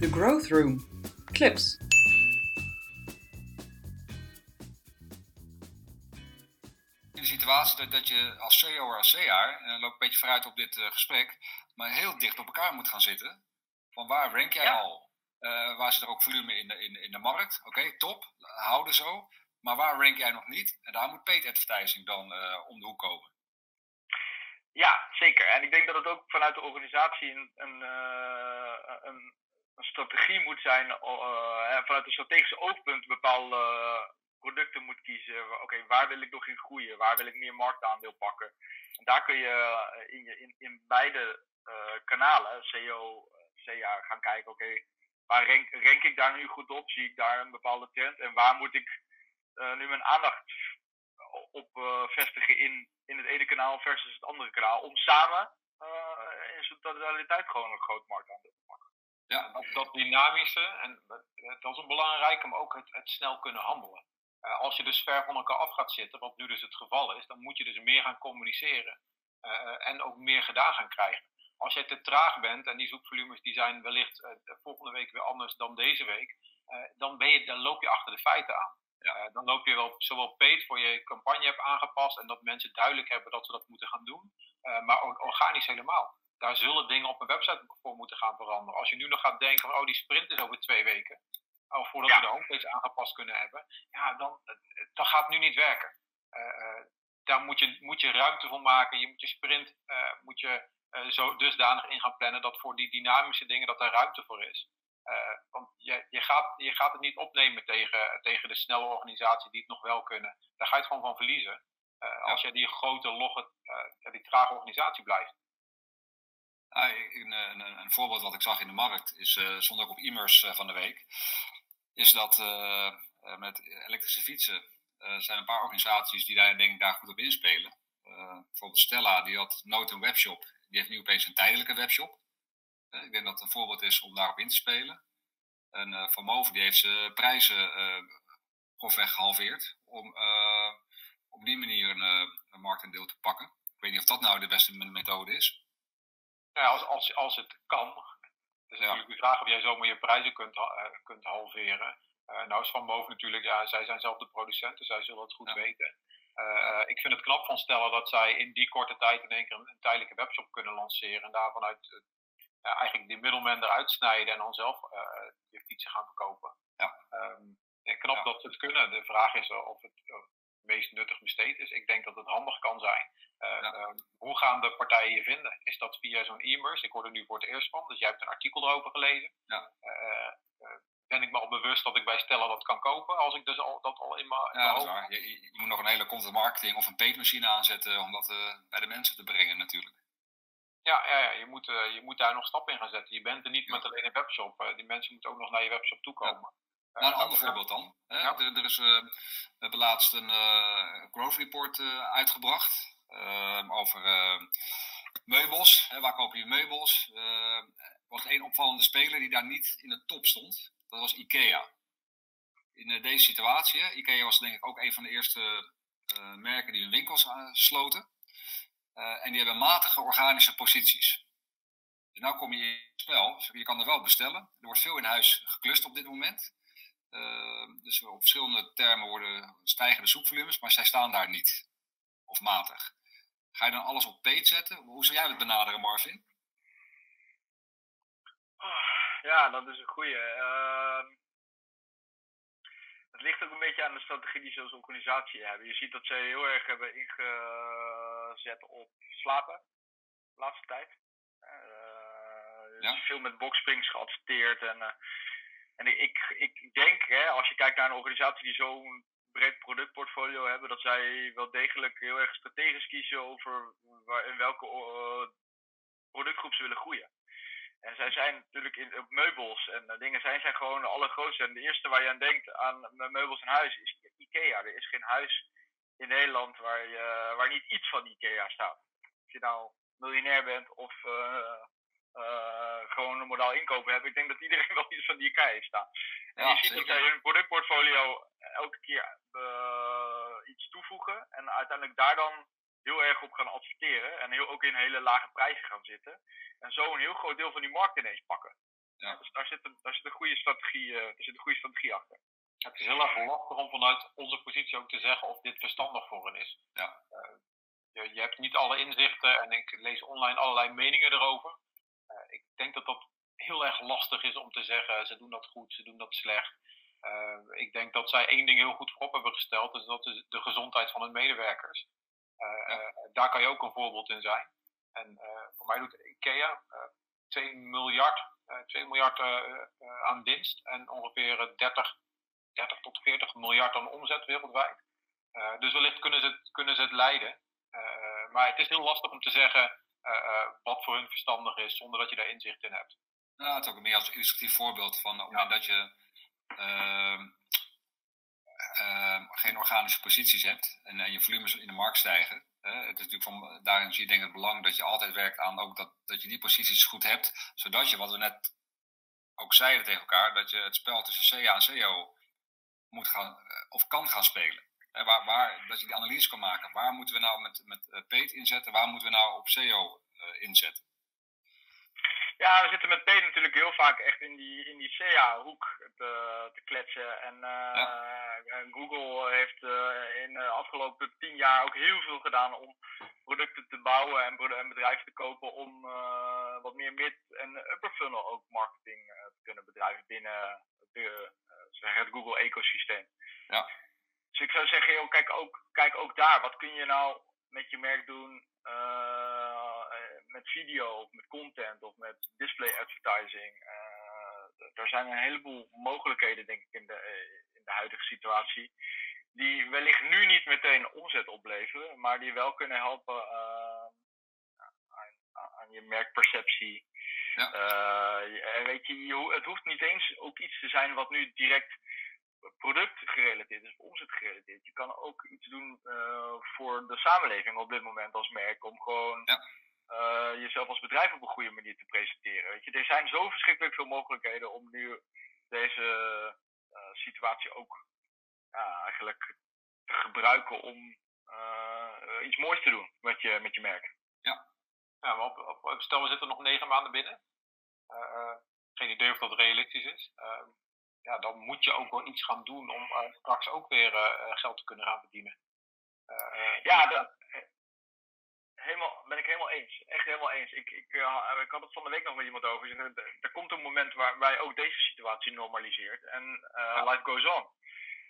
The Growth Room. Clips. In de situatie dat, je als CEO of als CA, en dan loop ik een beetje vooruit op dit uh, gesprek, maar heel dicht op elkaar moet gaan zitten. Van waar rank jij Ja. al? Eh, waar zit er ook volume in de, in, in de markt? Oké, top, houden zo. Maar waar rank jij nog niet? En daar moet paid advertising dan eh, om de hoek komen. Ja, zeker. En ik denk dat het ook vanuit de organisatie een, een, eh, een, een strategie moet zijn, eh, vanuit een strategische oogpunt bepaalde producten moet kiezen. Oké, waar wil ik nog in groeien? Waar wil ik meer marktaandeel pakken? En daar kun je eh, in, je- in, in beide eh, kanalen, SEO, eh, CA, gaan kijken, oké, waar rank, rank ik daar nu goed op? Zie ik daar een bepaalde trend? En waar moet ik nu mijn aandacht op vestigen in, in het ene kanaal versus het andere kanaal. Om samen in zijn totaliteit gewoon een groot marktaandeel te pakken. Ja, dat, dat dynamische, en dat, dat is een belangrijke, maar ook het, het snel kunnen handelen. Eh, als je dus ver van elkaar af gaat zitten, wat nu dus het geval is, dan moet je dus meer gaan communiceren eh, en ook meer gedaan gaan krijgen. Als jij te traag bent en die zoekvolumes die zijn wellicht eh, de volgende week weer anders dan deze week, eh, dan, ben je, dan loop je achter de feiten aan. Eh, dan loop je wel zowel paid voor je campagne hebt aangepast en dat mensen duidelijk hebben dat ze dat moeten gaan doen, eh, maar ook organisch helemaal daar zullen dingen op een website voor moeten gaan veranderen. Als je nu nog gaat denken van, oh, die sprint is over twee weken. Of voordat Ja. we de homepage aangepast kunnen hebben. Ja, dan, dan gaat het nu niet werken. Eh, daar moet je, moet je ruimte voor maken. Je moet je sprint eh, moet je, zo dusdanig in gaan plannen dat voor die dynamische dingen dat daar ruimte voor is. Want je, je, gaat, je gaat het niet opnemen tegen, tegen de snelle organisatie die het nog wel kunnen. Daar ga je het gewoon van verliezen. Als je die grote, logge, die trage organisatie blijft. Een, een, een voorbeeld wat ik zag in de markt, is, eh stond ook op e-mails eh, van de week, is dat eh, met elektrische fietsen zijn een paar organisaties die daar, denk ik, daar goed op inspelen. Bijvoorbeeld Stella, die had nooit een webshop, die heeft nu opeens een tijdelijke webshop. Ik denk dat het een voorbeeld is om daarop in te spelen. En Van Moven die heeft zijn prijzen grofweg gehalveerd om op die manier een, een te pakken. Ik weet niet of dat nou de beste methode is. Ja, als, als, als het kan. Het is Ja. natuurlijk de vraag of jij zomaar je prijzen kunt, eh, kunt halveren. Eh, nou is Van Boven natuurlijk, ja, zij zijn zelf de producent, dus zij zullen het goed Ja. weten. Eh, ik vind het knap van Stella dat zij in die korte tijd in één keer een, een tijdelijke webshop kunnen lanceren. En daarvan uit, eh, ja, eigenlijk die middelman eruit snijden en dan zelf je fietsen gaan verkopen. Ja. Ehm, ja, knap Ja. dat ze het kunnen. De vraag is of het meest nuttig besteed is. Ik denk dat het handig kan zijn. Eh, Ja. ehm, hoe gaan de partijen je vinden? Is dat via zo'n e-mails? Ik hoor er nu voor het eerst van, dus jij hebt een artikel erover gelezen. Ja. Eh, eh, ben ik me al bewust dat ik bij Stella dat kan kopen, als ik dus al, dat al in mijn Ja, dat is waar. Je, je- moet nog een hele content marketing of een paid machine aanzetten om dat bij de mensen te brengen natuurlijk. Ja, ja, ja je, moet, je moet daar nog stappen in gaan zetten. Je bent er niet Ja. met alleen een webshop. die mensen moeten ook nog naar je webshop toekomen. Nou, een ander voorbeeld dan. Hè? Ja. Er, er is, eh, we hebben laatst een eh, growth report eh, uitgebracht eh, over meubels. Hè? Waar koop je meubels? Er was één opvallende speler die daar niet in de top stond. Dat was IKEA. In deze situatie, IKEA was denk ik ook een van de eerste merken die hun winkels sloten. En die hebben matige organische posities. Dus nou kom je in het spel. Je kan er wel bestellen. Er wordt veel in huis geklust op dit moment. Uh, dus op verschillende termen worden stijgende zoekvolumes, maar zij staan daar niet. Of matig. Ga je dan alles op paid zetten? Hoe zou jij dat benaderen, Marvin? Ja, dat is een goeie. Ehm, het ligt ook een beetje aan de strategie die ze als organisatie hebben. Je ziet dat ze heel erg hebben ingezet op slapen de laatste tijd. Ja. veel met boxsprings geadverteerd. En, eh, en ik, ik, denk, hè, als je kijkt naar een organisatie die zo'n breed productportfolio hebben, dat zij wel degelijk heel erg strategisch kiezen over waar, in welke eh, productgroep ze willen groeien. En zij zijn natuurlijk in, op meubels en eh, dingen zijn zij gewoon de allergrootste. En de eerste waar je aan denkt aan me- meubels en huis is IKEA. Er is geen huis in Nederland waar, je, waar niet iets van IKEA staat. Of je nou miljonair bent of eh, eh, gewoon een modaal inkopen hebt. Ik denk dat iedereen wel iets van die IKEA heeft staan. En Ja, je ziet dat zij hun productportfolio elke keer eh, iets toevoegen. En uiteindelijk daar dan heel erg op gaan adverteren. En heel, ook in hele lage prijzen gaan zitten. En zo een heel groot deel van die markt ineens pakken. Ja. Dus daar, zit een, daar zit een goede strategie, daar zit een goede strategie achter. Het is heel erg lastig om vanuit onze positie ook te zeggen of dit verstandig voor hen is. Ja. je, je hebt niet alle inzichten en ik lees online allerlei meningen erover. Ik denk dat dat heel erg lastig is om te zeggen, ze doen dat goed, ze doen dat slecht. Uh, ik denk dat zij één ding heel goed voorop hebben gesteld, dus dat is de gezondheid van hun medewerkers. Uh, uh, daar kan je ook een voorbeeld in zijn. En voor mij doet IKEA 2 miljard, 2 miljard aan winst en ongeveer 30, 30 tot 40 miljard aan omzet wereldwijd. dus wellicht kunnen ze het, kunnen ze het leiden. maar het is heel lastig om te zeggen wat voor hun verstandig is, zonder dat je daar inzicht in hebt. Nou, het is ook meer als illustratief voorbeeld van op het moment dat je uh, uh, geen organische posities hebt en, en, je volumes in de markt stijgen. het is natuurlijk van, daarin zie je denk ik het belang dat je altijd werkt aan ook dat, dat je die posities goed hebt, zodat je, wat we net ook zeiden tegen elkaar, dat je het spel tussen CA en CO moet gaan, eh, of kan gaan spelen. Waar, waar, dat je die analyse kan maken. Waar moeten we nou met, met uh, PEET inzetten? Waar moeten we nou op CO uh, inzetten? Ja, we zitten met P natuurlijk heel vaak echt in die, in die CA-hoek te, te kletsen. En uh, Google heeft uh, in de afgelopen tien jaar ook heel veel gedaan om producten te bouwen en, en bedrijven te kopen om uh, wat meer mid- en upper funnel ook marketing te kunnen bedrijven binnen de, het Google-ecosysteem. Ja. Dus ik zou zeggen, joh, kijk, ook, kijk ook daar. Wat kun je nou met je merk doen? met video of met content of met display advertising. Uh, er zijn een heleboel mogelijkheden, denk ik, in de, eh, in de huidige situatie. Die wellicht nu niet meteen omzet opleveren, maar die wel kunnen helpen uh, aan, aan, je merkperceptie. Ja. Uh, weet je, het hoeft niet eens ook iets te zijn wat nu direct productgerelateerd is, of omzetgerelateerd. Je kan ook iets doen uh, voor de samenleving op dit moment als merk, om gewoon ja uh, jezelf als bedrijf op een goede manier te presenteren. Weet je, er zijn zo verschrikkelijk veel mogelijkheden om nu deze uh, situatie ook ja, eigenlijk te gebruiken om uh, iets moois te doen met je, met je merk. Ja, ja maar op, op, stel we zitten nog negen maanden binnen. geen idee of dat realistisch is. Ja, dan moet je ook wel iets gaan doen om straks ook weer geld te kunnen gaan verdienen. ja, dat, helemaal, ben ik helemaal eens. Echt helemaal eens. Ik, ik, ik had het van de week nog met iemand over. Er, er komt een moment waarbij ook deze situatie normaliseert. En ja. life goes on.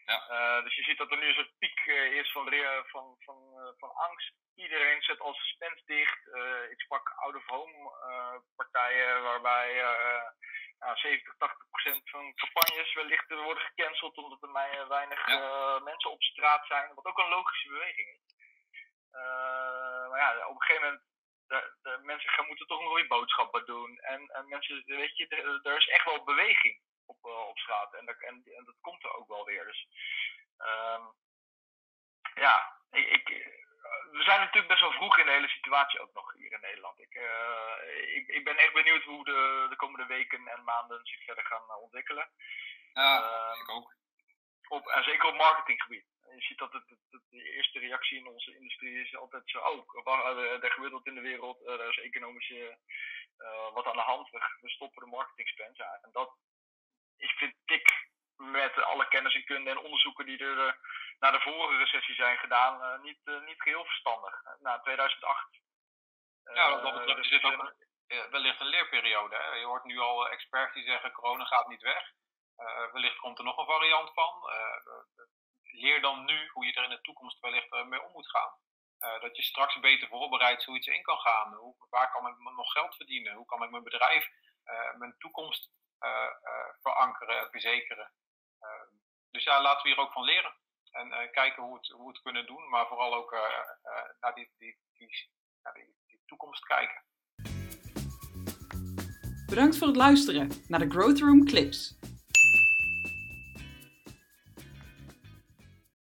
Ja. Dus je ziet dat er nu een soort piek is van, van, van, van angst. Iedereen zet al suspense dicht. ik sprak out-of-home partijen waarbij ja, 70, 80 procent van campagnes wellicht worden gecanceld omdat er weinig ja. mensen op straat zijn. Wat ook een logische beweging is. Uh, maar ja, op een gegeven moment, de, de mensen gaan, moeten toch nog weer boodschappen doen. En, en mensen, weet je, er is echt wel beweging op, uh, op straat. En, dat, en, en, dat komt er ook wel weer. Dus uh, ja, ik, ik, we zijn natuurlijk best wel vroeg in de hele situatie ook nog hier in Nederland. Ik, uh, ik, ik ben echt benieuwd hoe de, de komende weken en maanden zich verder gaan ontwikkelen. Ja, ik ook. Op, en zeker op marketinggebied je ziet dat het, het, de eerste reactie in onze industrie is altijd zo, oh, er gebeurt wat in de wereld, er is economische uh, wat aan de hand, we, we stoppen de marketingspend. Ja, en dat is, vind ik, met alle kennis en kunde en onderzoeken die er uh, na de vorige recessie zijn gedaan, uh, niet, niet geheel verstandig. Na 2008. ja, wat dat betreft is dit ook wellicht een leerperiode. Hè? Je hoort nu al experts die zeggen, corona gaat niet weg. wellicht komt er nog een variant van leer dan nu hoe je er in de toekomst wellicht eh, mee om moet gaan. Uh, dat je straks beter voorbereid zoiets in kan gaan. Hoe, waar kan ik nog geld verdienen? Hoe kan ik mijn bedrijf, mijn toekomst verankeren, verzekeren? Dus ja, laten we hier ook van leren. En kijken hoe, het, hoe we het kunnen doen, maar vooral ook naar die, die, naar die, die toekomst kijken. Bedankt voor het luisteren naar de Growth Room Clips.